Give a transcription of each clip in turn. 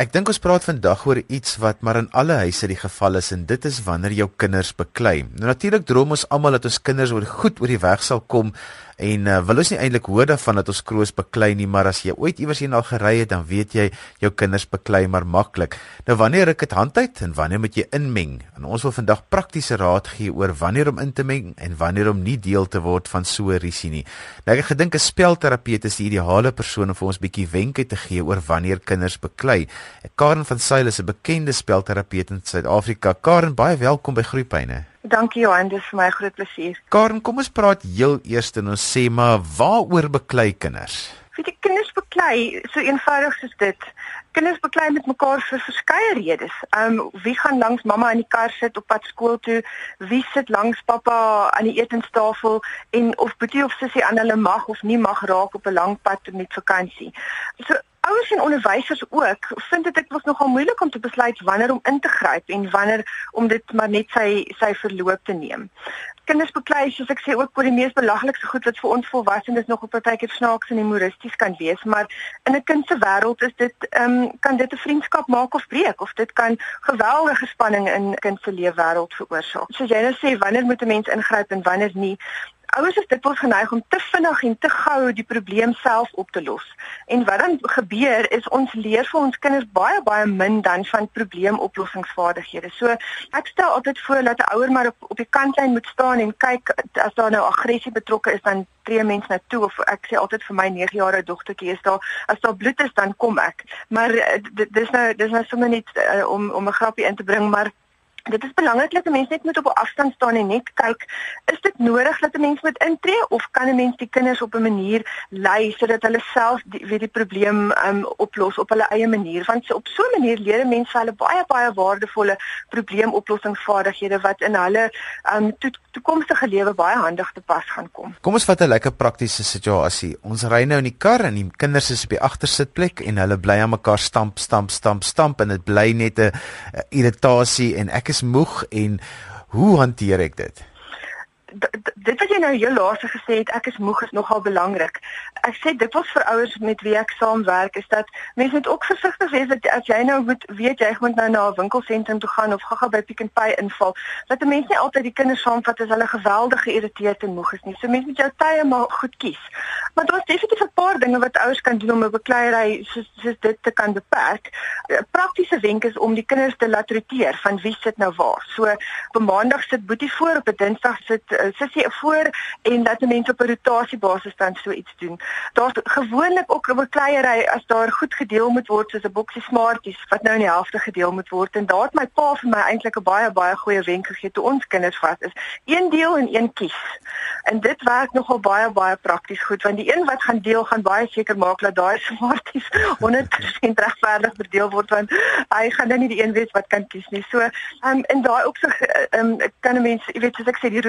Ek dink ons praat vandag oor iets wat maar in alle huise die geval is en dit is wanneer jou kinders beklei. Nou natuurlik droom ons almal dat ons kinders oor goed oor die weg sal kom en uh, wil ons nie eintlik hoor daarvan dat ons kroos beklei nie, maar as jy ooit iewers heen al gery het, dan weet jy jou kinders beklei maar maklik. Nou wanneer ruk dit hand uit en wanneer moet jy inmeng? En ons wil vandag praktiese raad gee oor wanneer om in te meng en wanneer om nie deel te word van so 'n risie nie. Nou ek gedink 'n spelterapeut is die ideale persoon om vir ons bietjie wenke te gee oor wanneer kinders beklei. Karen van Sail is 'n bekende spelterapeut in Suid-Afrika. Karen, baie welkom by Groepyne. Dankie Johan, dit is vir my 'n groot plesier. Karen, kom ons praat heel eers en ons sê maar waaroor beklei kinders? Weet jy kinders beklei so eenvoudig soos dit. Kinders beklei met mekaar vir verskeie redes. Um wie gaan langs mamma in die kar sit op pad skool toe? Wie sit langs pappa aan die etenstafel en of boetie of sussie aan hulle mag of nie mag raak op 'n lang pad met vakansie. So ouers en onderwysers ook vind dit dit was nogal moeilik om te besluit wanneer om in te gryp en wanneer om dit maar net sy sy verloop te neem. Kinders beklei soos ek sê ook oor die mees belaglikste goed wat vir ons volwassenes nog op partykeer snaaks en humoristies kan wees, maar in 'n kind se wêreld is dit ehm um, kan dit 'n vriendskap maak of breek of dit kan geweldige spanning in 'n kind se lewe wêreld veroorsaak. Soos jy nou sê, wanneer moet 'n mens ingryp en wanneer nie? Ouers is dikwels geneig om te vinnig en te gou die probleem self op te los. En wat dan gebeur is ons leer vir ons kinders baie baie min dan van probleemoplossingsvaardighede. So ek stel altyd voor dat 'n ouer maar op, op die kantlyn moet staan en kyk as daar nou aggressie betrokke is dan tree mens na toe of ek sê altyd vir my 9-jarige dogtertjie is daar as daar bloed is dan kom ek. Maar eh, dis nou dis nou sommer net uh, om om 'n grappie in te bring maar Dit is belangrik dat 'n mens net moet op 'n afstand staan en net kyk, is dit nodig dat 'n mens moet intree of kan 'n mens die kinders op 'n manier lei sodat hulle self die, weet die probleem um, oplos op hulle eie manier? Want so op so 'n manier leer mense hulle baie baie waardevolle probleemoplossingsvaardighede wat in hulle um, to toekomstige lewe baie handig te pas gaan kom. Kom ons vat 'n lekker praktiese situasie. Ons ry nou in die kar en die kinders is op die agtersitplek en hulle bly aan mekaar stamp stamp stamp stamp en dit bly net 'n irritasie en ek is moeg en hoe hanteer ek dit? Dit wat jy nou heel laaste gesê het, ek is moeg is nogal belangrik. Ek sê dit was vir ouers met wie ek saamwerk is dat mense moet ook versigtig wees dat as jy nou moet weet jy moet nou na 'n winkelsentrum toe gaan of gaga by Pick n Pay inval, dat 'n mens nie altyd die kinders saamvat as hulle geweldig geïrriteerd en moeg is nie. So mense moet jou tye maar goed kies. Maar daar's definitief 'n paar dinge wat ouers kan doen om 'n bekleierery soos, soos dit te kan beperk. 'n Praktiese wenk is om die kinders te laat roteer van wie sit nou waar. So op 'n maandag sit Boetie voor, op 'n dinsdag sit sussie voor en dat mense op 'n rotasiebasis dan so iets doen. Daar's gewoonlik ook 'n bekleierery as daar goed gedeel moet word soos 'n boksie smarties wat nou in die helfte gedeel moet word en daar het my pa vir my eintlik 'n baie baie goeie wenk gegee toe ons kinders vas is. Een deel en een kies. En dit werk nogal baie baie prakties goed want die een wat gaan deel gaan baie seker maak dat daai smarties 100% regverdig verdeel word want hy gaan nou nie die een wees wat kan kies nie. So, ehm um, en daai ook so ehm um, kan 'n mens, jy weet soos ek sê die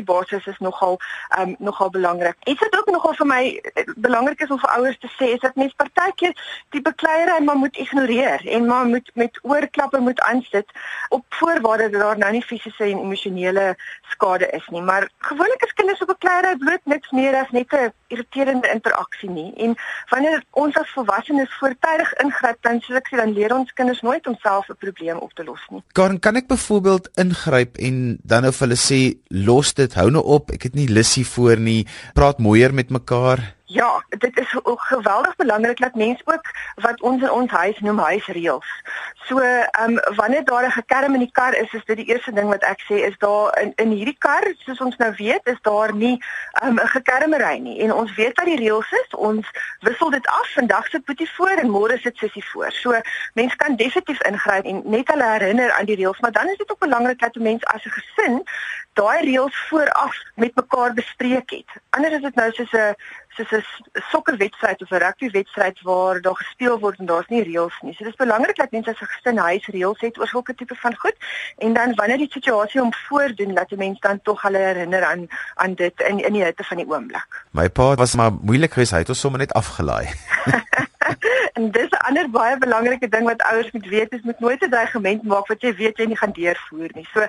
rotasiebasis is nogal um, nogal belangrik. Iets wat ook nogal vir my belangrik is om vir ouers te sê is dat mens partykeer die bekleierery maar moet ignoreer en maar moet met oorklappe moet aansit op voorwaarde dat daar nou nie fisiese en emosionele skade is nie. Maar gewoonlik is kinders op bekleierery bloot niks meer as net 'n irriterende interaksie nie. En wanneer ons as volwassenes voortydig ingryp dan soos ek sê dan leer ons kinders nooit om self 'n probleem op te los nie. Karen, kan ek byvoorbeeld ingryp en dan nou vir hulle sê los dit, hou nou op, ek het nie lus hiervoor nie, praat mooier met mekaar? Ja, dit is ook geweldig belangrik dat mense ook wat ons in ons huis noem huisreëls. So, ehm um, wanneer daar 'n gekerm in die kar is, is dit die eerste ding wat ek sê is daar in in hierdie kar, soos ons nou weet, is daar nie ehm, 'n um, gekermery nie en ons weet wat die reëls is. Ons wissel dit af. Vandag sit Boetie voor en môre sit Sissie voor. So, mense kan definitief ingryp en net hulle herinner aan die reëls, maar dan is dit ook belangrik dat 'n mens as 'n gesin daai reëls vooraf met mekaar bespreek het. Anders is dit nou soos 'n soos 'n sokkerwedstryd of 'n rugbywedstryd waar daar gespeel word en daar's nie reëls nie. So dis belangrik dat mense as 'n gesin huis reëls het oor sulke tipe van goed en dan wanneer die situasie hom voordoen dat 'n mens dan tog hulle herinner aan aan dit in in die hitte van die oomblik. My pa was maar moeilik geweest, hy het ons sommer net afgelaai. en dis 'n ander baie belangrike ding wat ouers moet weet, is moet nooit 'n dreigement maak wat jy weet jy nie gaan deurvoer nie. So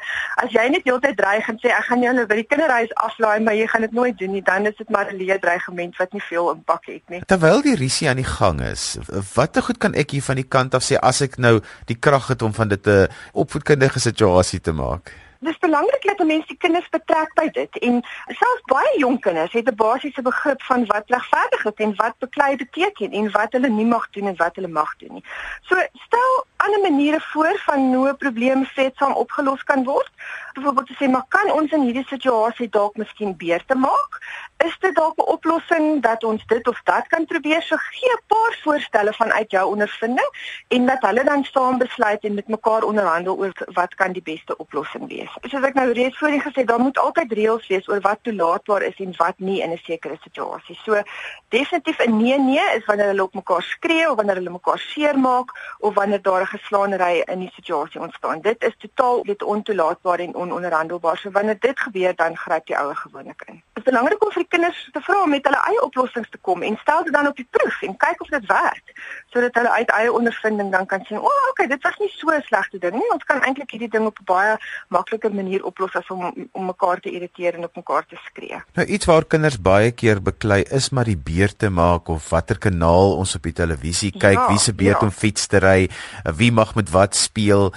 as jy net heeltyd dreig en sê ek gaan jou nou by die kinderhuis aflaai, maar jy gaan dit nooit doen nie, dan is dit maar 'n leë dreigement wat nie veel impak het nie. Terwyl die risie aan die gang is, watter goed kan ek hier van die kant af sê as ek nou die krag het om van dit 'n opvoedkundige situasie te maak? Dis belangrik dat mense die kinders betrek by dit en selfs baie jong kinders het 'n basiese begrip van wat regverdig is en wat beklei beteken en wat hulle nie mag doen en wat hulle mag doen nie. So stel ander maniere voor van hoe 'n probleem vreedsaam opgelos kan word. Byvoorbeeld te sê, maar kan ons in hierdie situasie dalk miskien beter maak? Is dit dalk 'n oplossing dat ons dit of dat kan probeer? So gee 'n paar voorstelle vanuit jou ondervinding en dat hulle dan saam besluit en met mekaar onderhandel oor wat kan die beste oplossing wees. Soos ek nou reeds voorheen gesê, daar moet altyd reëls wees oor wat toelaatbaar is en wat nie in 'n sekere situasie. So definitief 'n nee nee is wanneer hulle op mekaar skree of wanneer hulle mekaar seermaak of wanneer daar geslaanery in die situasie ontstaan. Dit is totaal dit ontoelaatbaar en ononderhandelbaar. So wanneer dit gebeur, dan gryp die ouer gewoonlik in. Dit is belangrik om vir die kinders te vra om met hulle eie oplossings te kom en stel dit dan op die proef en kyk of dit werk, sodat hulle uit eie ondervinding dan kan sien, "O, oh, okay, dit was nie so 'n slegte ding nie. Ons kan eintlik hierdie ding op 'n baie makliker manier oplos as om om mekaar te irriteer en op mekaar te skree." Nou iets waar kinders baie keer beklei is maar die beurt te maak of watter kanaal ons op die televisie kyk, ja, wie se beurt ja. om fiets te ry, wie mag met wat speel.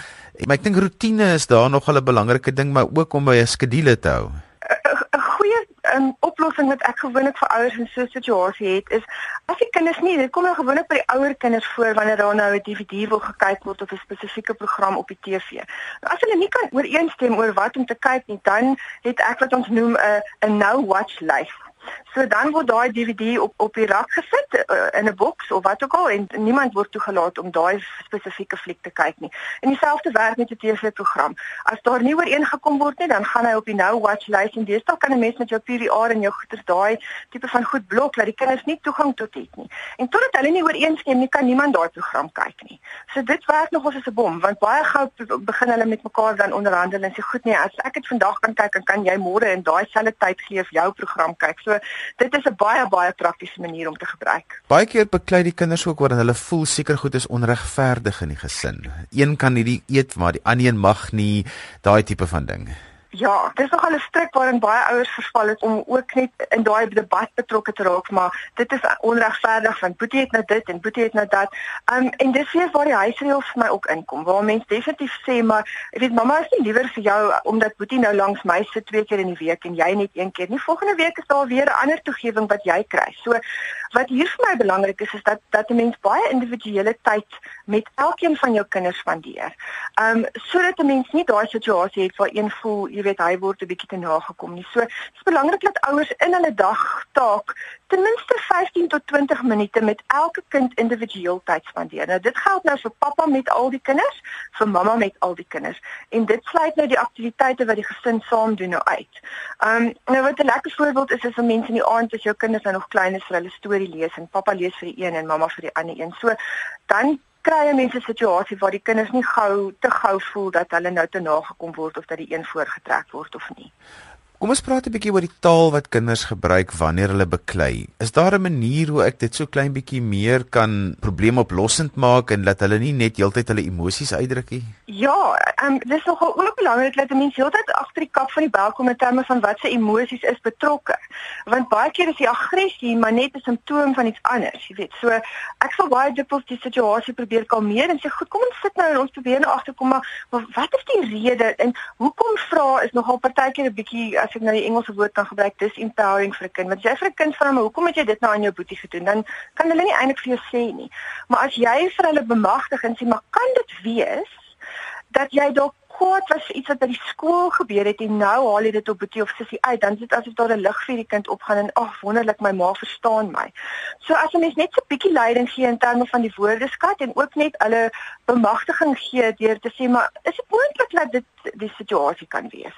Maar ek dink rotine is daar nog 'n belangrike ding, maar ook om by 'n skedule te hou. Um, oplossing wat ek gewoonlik vir ouers in so 'n situasie het, is as die kinders nie, dit kom nou gewoonlik by die ouer kinders voor wanneer daar nou 'n DVD wil gekyk word of 'n spesifieke program op die TV. Nou as hulle nie kan ooreenstem oor wat om te kyk nie, dan het ek wat ons noem 'n 'n no watch list. So dan word daai DVD op op die rak gesit uh, in 'n boks of wat ook al en niemand word toegelaat om daai spesifieke fliek te kyk nie. En dieselfde werk met 'n TV-program. As daar nie ooreengekom word nie, dan gaan hy op die Now Watch lys en deesdae kan 'n mens met jou PVR en jou goeders daai tipe van goed blok dat die kinders nie toegang tot het nie. En totdat hulle nie ooreenstem nie, kan niemand daai program kyk nie. So dit werk nog as 'n bom want baie gou begin hulle met mekaar dan onderhandel en sê goed nee, as ek dit vandag kan kyk, dan kan jy môre in daai selfde tyd gee vir jou program kyk. So dit is 'n baie baie praktiese manier om te gebruik. Baie keer beklei die kinders ook oor hulle voel seker goed is onregverdig in die gesin. Een kan hierdie eet maar die ander een mag nie, daai tipe van ding. Ja, dis nogal 'n stryk waarin baie ouers verval het om ook net in daai debat betrokke te raak, maar dit is onregverdig want Boetie het nou dit en Boetie het nou dat. Um en dis weer waar die huisreëls vir my ook inkom. Waar mense definitief sê maar, ek weet mamma is nie liewer vir jou omdat Boetie nou langs my sit twee keer in die week en jy net een keer nie. Volgende week is daar weer 'n ander toegewing wat jy kry. So wat hier vir my belangrik is is dat dat 'n mens baie individuele tyd met elkeen van jou kinders spandeer. Um sodat 'n mens nie daai situasie het waar een voel weet hy word 'n bietjie te nagekom nie. So dit is belangrik dat ouers in hulle dagtaak ten minste 15 tot 20 minute met elke kind individueel tyd spandeer. Nou dit geld nou vir pappa met al die kinders, vir mamma met al die kinders en dit sluit nou die aktiwiteite wat die gesin saam doen nou uit. Um nou wat 'n lekker voorbeeld is is vir mense in die aand as jou kinders nou nog klein is vir hulle storie lees en pappa lees vir die een en mamma vir die ander een. So dan kry jy mense situasie waar die kinders nie gou te gou voel dat hulle nou te nagekom word of dat die een voorgetrek word of nie. Kom ons praat 'n bietjie oor die taal wat kinders gebruik wanneer hulle beklei. Is daar 'n manier hoe ek dit so klein bietjie meer kan probleemoplossend maak en dat hulle nie net heeltyd hulle emosies uitdruk nie? Ja, um, dit is nogal ook belangrik dat mense heeltyd agter die kap van die bel kom in terme van wat se emosies is betrokke. Want baie keer is die aggressie maar net 'n simptoom van iets anders, jy weet. So ek sal baie dikwels die situasie probeer kalmeer en sê, "Goed, kom ons sit nou en ons probeer nou agterkom maar wat is die rede en hoekom vra is nogal partykeer 'n bietjie as ek nou die Engelse woord kan gebruik, dis empowering vir 'n kind. Want jy vir 'n kind vra maar hoekom het jy dit nou aan jou boetie gedoen? Dan kan hulle nie eintlik vir jou sê nie. Maar as jy vir hulle bemagtig en sê maar kan dit wees dat jy dalk kwaad was iets wat by die skool gebeur het en nou haal jy dit op boetie of sussie uit, dan is dit asof daar 'n lig vir die kind opgaan en ag wonderlik my ma verstaan my. So as 'n mens net so 'n bietjie leiding gee in terme van die woordeskat en ook net hulle bemagtiging gee deur te sê maar is dit moontlik dat dit die situasie kan wees.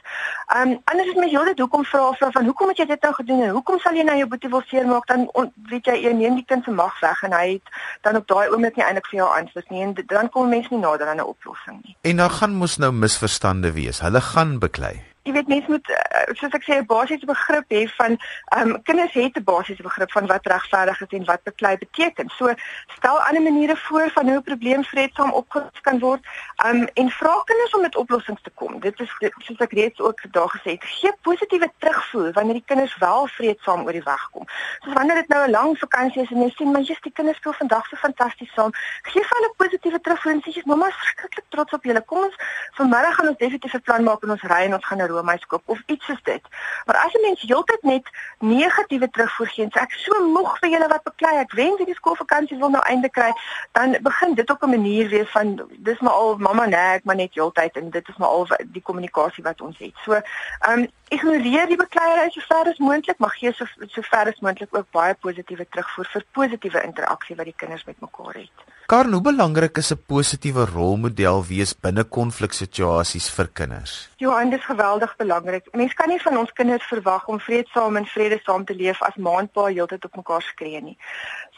Um anders is mens heeltyd hoekom vra vra van hoekom het jy dit nou gedoen en hoekom sal jy nou jou boetie wil seermaak dan on, weet jy jy neem die kind se mag weg en hy het dan op daai oomblik nie eintlik vir jou antwoord nie en dan kom mense nie nader aan 'n oplossing nie. En dan gaan mos nou misverstande wees. Hulle gaan beklei. Jy weet mense moet uh, soos ek sê 'n basiese begrip hê van ehm um, kinders het 'n basiese begrip van wat regverdig is en wat beklei beteken. So stel ander maniere voor van hoe 'n probleem vreedsaam opgelos kan word. Ehm um, en vra kinders om met oplossings te kom. Dit is dit, soos ek reeds ook vandag gesê het, gee positiewe terugvoer wanneer die kinders wel vreedsaam oor die weg kom. Soos wanneer dit nou 'n lang vakansie is en jy sien maar jy's die kinders speel vandag so fantasties saam. Gee vir hulle positiewe terugvoer en sê jy mamma is verskriklik trots op julle. Kom ons vanmiddag gaan ons definitief 'n plan maak en ons ry en ons gaan 'n roomys koop of iets soos dit. Maar as 'n mens heeltyd net negatiewe terugvoer gee en sê ek so moeg vir julle wat beklei, ek wens hierdie skoolvakansie wil nou einde kry, dan begin dit op 'n manier wees van dis maar al mamma nee, ek maar net heeltyd en dit is maar al die kommunikasie wat ons het. So, ehm um, ignoreer die bekleierery so ver as moontlik, maar gee so so ver as moontlik ook baie positiewe terugvoer vir positiewe interaksie wat die kinders met mekaar het. Karen, hoe belangrik is 'n positiewe rolmodel wees binne konfliksituasies vir kinders? Johan, dit is geweldig belangrik. Mens kan nie van ons kinders verwag om vreedsaam en vredesaam te leef as maandpa heeltyd op mekaar skree nie.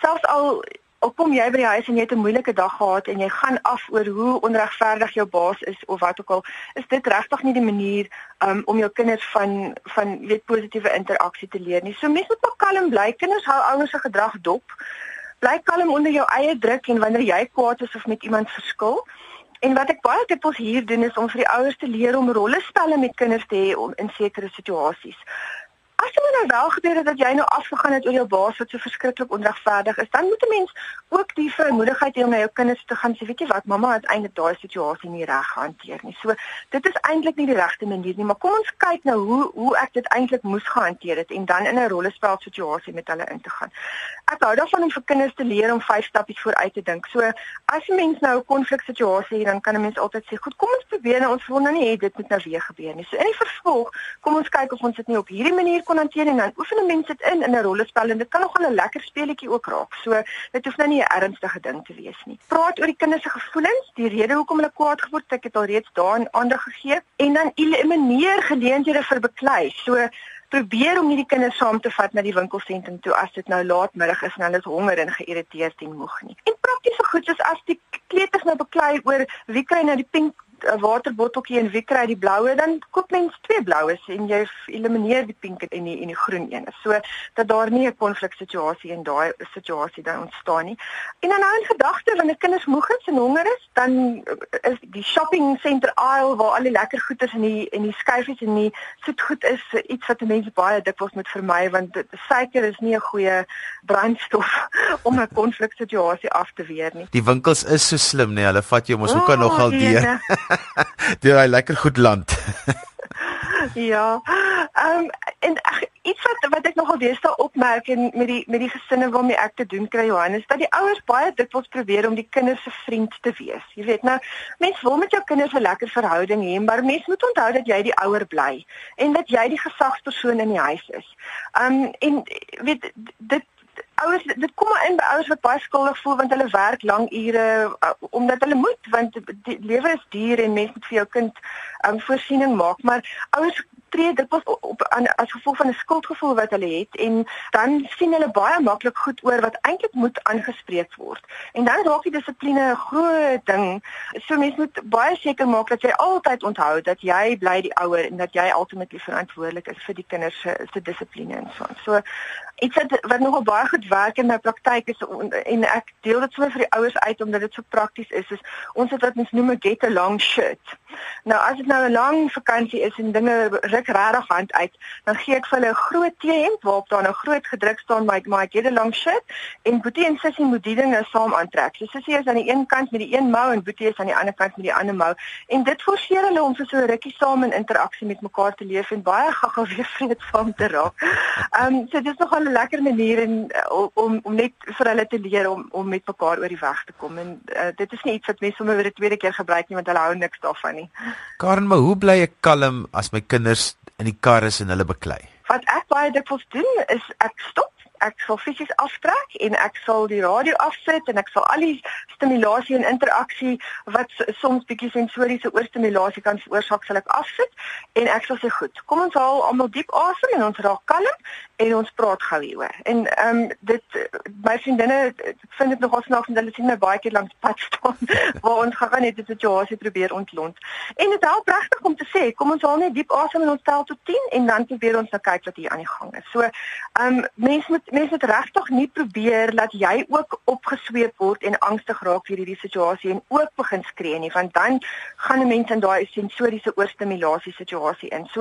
Selfs al Al kom jy by die huis en jy het 'n moeilike dag gehad en jy gaan af oor hoe onregverdig jou baas is of wat ook al, is dit regtig nie die manier um, om jou kinders van van weet positiewe interaksie te leer nie. So mense moet maar kalm bly. Kinders hou ouers se gedrag dop bly kalm onder jou eie druk en wanneer jy kwaad is of met iemand verskil. En wat ek baie dikwels hier doen is om vir die ouers te leer om rollespelle met kinders te hê in sekere situasies. As jy nou wel gebeur het dat jy nou afgegaan het oor jou baas wat so verskriklik onregverdig is, dan moet 'n mens ook die vermoedigheid hê om na jou kinders te gaan sê, weet jy wat, mamma het eintlik daai situasie nie reg gehanteer nie. So dit is eintlik nie die regte manier nie, maar kom ons kyk nou hoe hoe ek dit eintlik moes gehanteer het en dan in 'n rollespel situasie met hulle in te gaan. Ek hou daarvan om vir kinders te leer om vyf stappies vooruit te dink. So as 'n mens nou 'n konfliksituasie het, dan kan 'n mens altyd sê, "Goed, kom ons probeer nou ons wil nou nie hê dit moet nou weer gebeur nie." So in die vervolg, kom ons kyk of ons dit nie op hierdie manier kon hanteer en dan oefen mense dit in in 'n rollespel en dit kan nogal 'n lekker speletjie ook raak. So dit hoef nou nie 'n ernstige ding te wees nie. Praat oor die kinders se gevoelens, die rede hoekom hulle kwaad geword het, ek het al reeds daarin aandag gegee en dan elimineer geleenthede vir beklei. So probeer om hierdie kinders saam te vat na die winkelsentrum toe as dit nou laatmiddag is en hulle is honger en geïrriteerd en moeg nie. En praktiese goed soos as die kleuters nou beklei oor wie kry nou die pink 'n waterbotteltjie en wie kry die bloue dan koop mens twee bloues en jy elimineer die pink en die en die groen een. So dat daar nie 'n konfliksituasie in daai situasie dan ontstaan nie. En dan nou in gedagte wanneer kinders moeg is en honger is, dan is die shopping center aisle waar al die lekker goeders in die en die skyfies en die soetgoed is iets wat mense baie dikwels moet vermy want suiker is nie 'n goeie brandstof om 'n konfliksituasie af te weer nie. Die winkels is so slim nee, hulle vat jou mos ook oh, nogal deur. Deur hy lekker goed land. ja. Ehm um, en ach, iets wat wat ek nogal deesdae opmerk en met die met die gesinne waarmee ek te doen kry Johannes dat die ouers baie dikwels probeer om die kinders se vriend te wees. Jy weet nou, mens wil met jou kinders 'n lekker verhouding hê, maar mens moet onthou dat jy die ouer bly en dat jy die gesagspersoon in die huis is. Ehm um, en weet dit ouers dit kom maar in by ouers wat baie skuldig voel want hulle werk lang ure uh, omdat hulle moet want die lewe is duur en mens moet vir jou kind um, voorsiening maak maar ouers tree dit pas op, op aan as gevolg van 'n skuldgevoel wat hulle het en dan sien hulle baie maklik goed oor wat eintlik moet aangespreek word. En dan raak die dissipline 'n groot ding. So mense moet baie seker maak dat jy altyd onthou dat jy bly die ouer en dat jy ultimately verantwoordelik is vir die kinders se dissipline en so. So iets wat wat nogal baie goed werk in my praktyk is en ek deel dit sommer vir die ouers uit omdat dit so prakties is is ons het wat ons noem 'n get along shirt. Nou as dit nou 'n lang vakansie is en dinge ruk regtig hand uit, dan gee ek vir hulle 'n groot T-hemp waarop daar nou groot gedruk staan my my get along shirt en Boetie en Sissie moet die dinge saam aantrek. So Sissie is aan die een kant met die een mou en Boetie is aan die ander kant met die ander mou en dit forceer hulle om vir so 'n rukkie saam in interaksie met mekaar te leef en baie gou-gou weer vreedsaam te raak. Ehm um, so dit is nogal 'n lekker manier en uh, om om net vir hulle te leer om om met mekaar oor die weg te kom en uh, dit is nie iets wat mense sommer weer 'n tweede keer gebruik nie want hulle hou niks daarvan nie. Karen, maar hoe bly ek kalm as my kinders in die kar is en hulle beklei? Wat ek baie dikwels doen is ek stop ek sal fisies aftrek en ek sal die radio afsit en ek sal al die stimulasie en interaksie wat soms bietjie sensoriese oorstimulasie kan veroorsaak sal ek afsit en ek sal sê goed kom ons haal almal diep asem en ons raak kalm en ons praat gou hieroor. En ehm um, dit my vriendinne vind dit nogal snaaks dat hulle sien my baie keer langs pad staan waar ons gaan net die situasie probeer ontlont. En dit help regtig om te sê kom ons haal net diep asem en ons tel tot 10 en dan probeer ons nou kyk wat hier aan die gang is. So ehm um, mense moet mense moet regtig nie probeer dat jy ook opgesweep word en angstig raak vir hierdie situasie en ook begin skree nie want dan gaan 'n mens in daai sensoriese oorstimulasie situasie in. So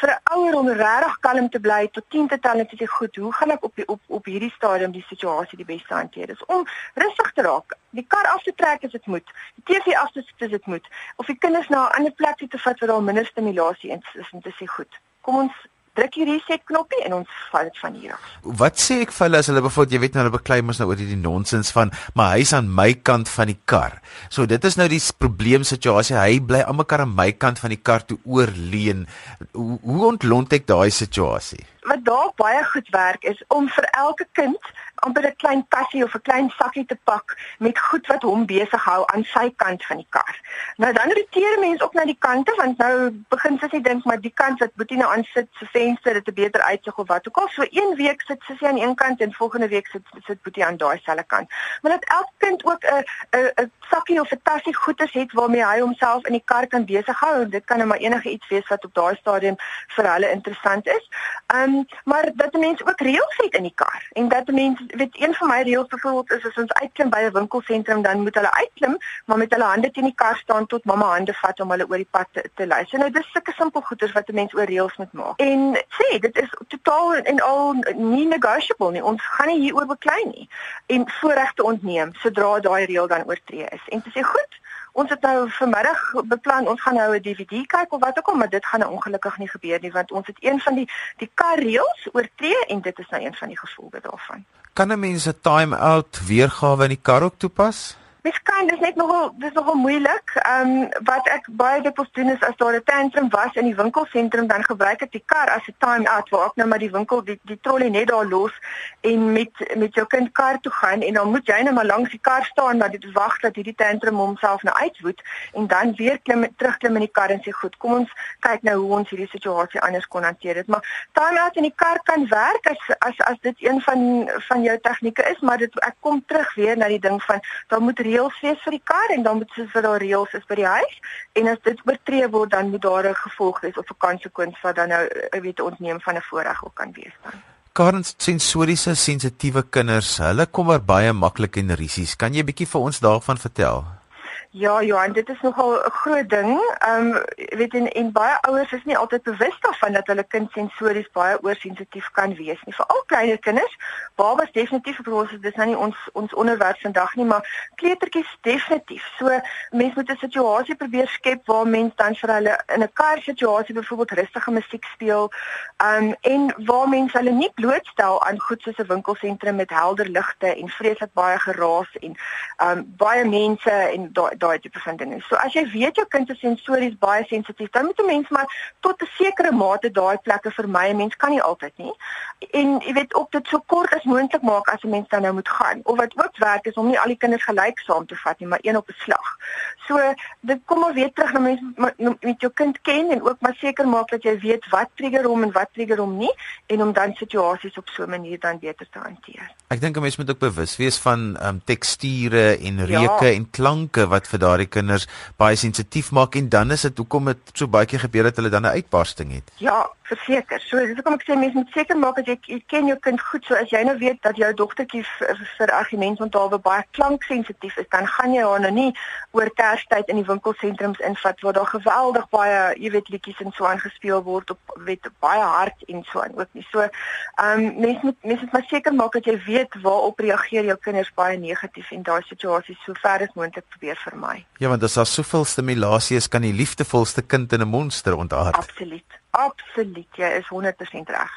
vir 'n ouer om regtig kalm te bly tot 10 te tel en te sê goed, hoe gaan ek op die, op op hierdie stadium die situasie die beste hanteer? Dis om rustig te raak. Die kar af te trek as dit moet. Die TV af te sit as dit moet. Of die kinders na 'n ander plek toe te vat waar daar minder stimulasie is en te sê goed. Kom ons druk die reset knoppie en ons val dit van hier af. Wat sê ek vir hulle as hulle byvoorbeeld jy weet nou hulle beklei mos nou oor hierdie nonsens van maar hy's aan my kant van die kar. So dit is nou die probleemsituasie. Hy bly aan mekaar aan my kant van die kar toe oorleen. Hoe, hoe ontlont ek daai situasie? Wat daar baie goed werk is om vir elke kind amper 'n klein kassie of 'n klein sakkie te pak met goed wat hom besig hou aan sy kant van die kar. Nou dan roteer mense ook na die kante want nou begin sy dink maar die kant wat Boetie nou aan sit se venster het 'n beter uitsig of wat ook al. So een week sit sy aan een kant en volgende week sit sit Boetie aan daai selfde kant. Maar dat elke kind ook 'n 'n 'n sakkie of 'n tassie goedes het waarmee hy homself in die kar kan besig hou. Dit kan nou maar enige iets wees wat op daai stadium vir hulle interessant is. Ehm um, maar dat mense ook reëls het in die kar en dat mense weet een van my reëls byvoorbeeld is as ons uitklim by 'n winkelsentrum dan moet hulle uitklim maar met hulle hande teen die kar staan tot mamma hande vat om hulle oor die pad te, te lei. So nou dis sulke simpel goeders wat 'n mens oor reëls moet maak. En sê dit is totaal en al nie negotiable nie. Ons gaan nie hieroor beklei nie en voorregte ontneem sodra daai reël dan oortree is. En te sê goed Ons het nou vanmiddag beplan ons gaan nou 'n DVD kyk of wat ook al, maar dit gaan nou ongelukkig nie gebeur nie want ons het een van die die kar reëls oortree en dit is nou een van die gevolge daarvan kan 'n mens 'n time-out weergawe in die kar ook toepas? Mens kan dis net nogal dis nogal moeilik. Ehm um, wat ek baie dikwels doen is as daar 'n tantrum was in die winkelsentrum dan gebruik ek die kar as 'n time out waar ek nou maar die winkel die die trolley net daar los en met met jou kind kar toe gaan en dan moet jy net maar langs die kar staan maar dit wag dat hierdie tantrum homself nou uitwoed en dan weer klim terugklim in die kar en sê goed, kom ons kyk nou hoe ons hierdie situasie anders kon hanteer dit. Maar time out in die kar kan werk as as as dit een van van jou tegnieke is, maar dit ek kom terug weer na die ding van dan moet reëls wees vir die kar en dan moet dit vir daar reëls is by die huis en as dit oortree word dan moet daar 'n gevolg wees of 'n konsekwens wat dan nou eh, weet ontneem van 'n voorreg ook kan wees dan. Karens sensoriese sensitiewe kinders, hulle kom maar baie maklik in risiko's. Kan jy 'n bietjie vir ons daarvan vertel? Ja, Johan, dit is nogal 'n groot ding. Ehm um, weet en, en baie ouers is nie altyd bewus daarvan dat hulle kind sensories baie oorsensitief kan wees nie. Veral kleiner kinders. Babas definitief vir ons dis nou nie ons ons onderwerp vandag nie, maar kleutertjies definitief. So mense moet 'n situasie probeer skep waar mense dan vir hulle in 'n kar situasie byvoorbeeld rustige musiek speel. Ehm um, en waar mense hulle nie blootstel aan goed soos 'n winkelsentrum met helder ligte en vreeslik baie geraas en ehm um, baie mense en daai daai tipe van dinge. So as jy weet jou kind is sensories baie sensitief, dan moet 'n mens maar tot 'n sekere mate daai plekke vermy. 'n Mens kan nie altyd nie. En jy weet ook dit so kort as moontlik maak as 'n mens dan nou moet gaan. Of wat ook werk is om nie al die kinders gelyk saam te vat nie, maar een op 'n slag. So dit kom maar weer terug na mens met jou kind ken en ook maar seker maak dat jy weet wat trigger hom en wat trigger hom nie en om dan situasies op so 'n manier dan beter te hanteer. Ek dink 'n mens moet ook bewus wees van ehm um, teksture en reuke ja. en klanke wat vir daardie kinders baie sensitief maak en dan is dit hoekom dit so baie keer gebeur dat hulle dan 'n uitbarsting het. Ja, verseker. So dis hoekom ek sê mense moet seker maak dat jy, jy ken jou kind goed. So as jy nou weet dat jou dogtertjie vir argument onthaalwe baie klanksensitief is, dan gaan jy haar nou nie oor Kerstyd in die winkelsentrums invat waar daar geweldig baie, jy weet, liedjies en so aangespeel word op weet baie hard en so aan ook nie. So ehm um, mense moet mense moet maar seker maak dat jy weet waarop reageer jou kinders baie negatief en daai situasies so ver as moontlik probeer vermy. Ja, want as daar soveel stimulasie is, kan die liefdevolste kind in 'n monster ontaard. Absoluut. Absoluut. Jy is 100% reg.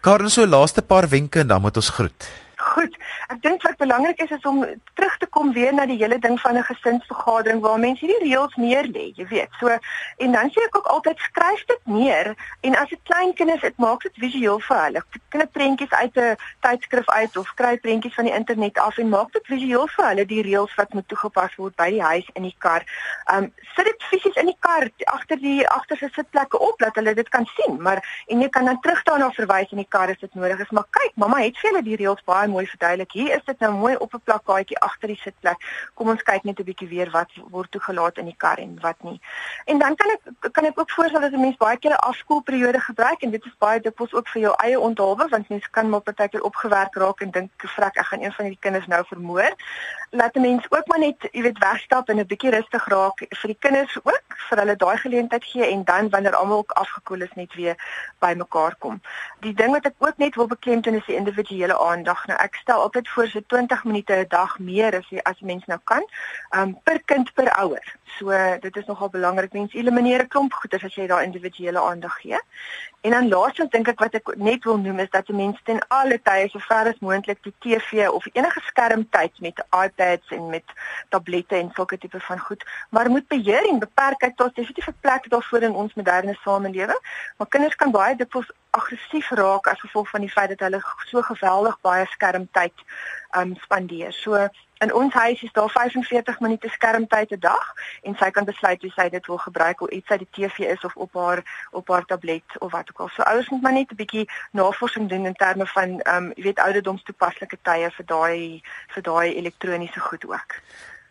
Karen, so laaste paar wenke en dan moet ons groet. Goed. Ek dink wat belangrik is is om terug te kom weer na die hele ding van 'n gesinsvergadering waar mense hierdie reëls neer lê, jy weet. So en dan sê ek ook altyd skryf dit neer en as dit klein kinders dit maak dit visueel vir hulle. Kry prentjies uit 'n tydskrif uit of kry prentjies van die internet af en maak dit visueel vir hulle die reëls wat moet toegepas word by die huis in die kar. Um sit dit fisies in die kar agter die agterste sitplekke op dat hulle dit kan sien, maar en jy kan dan terug daarna verwys in die kar as dit nodig is. Maar kyk, mamma het vir julle die reëls baie mooi verduidelik. Hier is dit nou mooi op 'n plakkaatjie agter die sitplek. Kom ons kyk net 'n bietjie weer wat word toegelaat in die kar en wat nie. En dan kan ek kan ek ook voorstel dat 'n mens baie keer 'n afskoolperiode gebruik en dit is baie dikwels ook vir jou eie onthaalwe want mens kan maar partykeer opgewerk raak en dink vrek ek gaan een van hierdie kinders nou vermoor. Laat 'n mens ook maar net, jy weet, wegstap en 'n bietjie rustig raak vir die kinders ook vir hulle daai geleentheid gee en dan wanneer almal ook afgekoel is net weer bymekaar kom. Die ding wat ek ook net wil beklemtoon is die individuele aandag. Nou ek stel altyd voor so 20 minute 'n dag meer as jy as mens nou kan, um per kind per ouer. So dit is nogal belangrik. Mens elimineer 'n klomp goeders as jy daai individuele aandag gee. En dan laastens dink ek wat ek net wil noem is dat mense ten alle tye so ver as moontlik die TV of enige skermtyd met iPads en met tablette en sulke tipe van goed, maar moet beheer en beperk. Kyk, daar's definitief 'n plek daarvoor in ons moderne samelewing, maar kinders kan baie dikwels aggressief raak as gevolg van die feit dat hulle so geweldig baie skermtyd um spandeer. So in ons huis is daar 45 minute skermtyd 'n dag en sy kan besluit hoe sy dit wil gebruik of iets uit die TV is of op haar op haar tablet of wat ook al. So ouers moet maar net 'n bietjie navorsing doen in terme van um jy weet ouderdomstoepaslike tye vir daai vir daai elektroniese goed ook.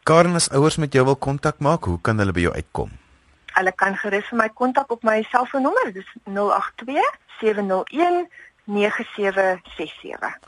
Karen as ouers met jou wil kontak maak, hoe kan hulle by jou uitkom? Hulle kan gerus vir my kontak op my selfoonnommer, dis 082 701 9767.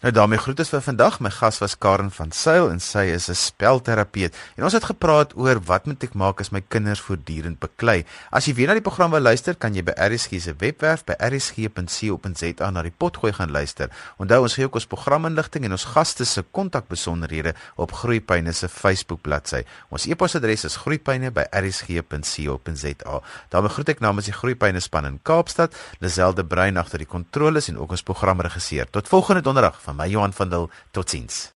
Nou daarmee groet ons vir vandag. My gas was Karen van Sail en sy is 'n spelterapeut. En ons het gepraat oor wat moet ek maak as my kinders voortdurend beklei. As jy weer na die program wil luister, kan jy by RSG se webwerf by rsg.co.za na die potgooi gaan luister. Onthou ons gee ook ons programinligting en ons gaste se kontakbesonderhede op Groepyne se Facebook bladsy. Ons e-posadres is groepyne@rsg.co.za. daarmee groet ek namens die Groepyne span in Kaapstad, Lazelde Brein agter die kontroles en ook ons programregisseur. Tot volgende donderdag van my Johan van Dil. Totsiens.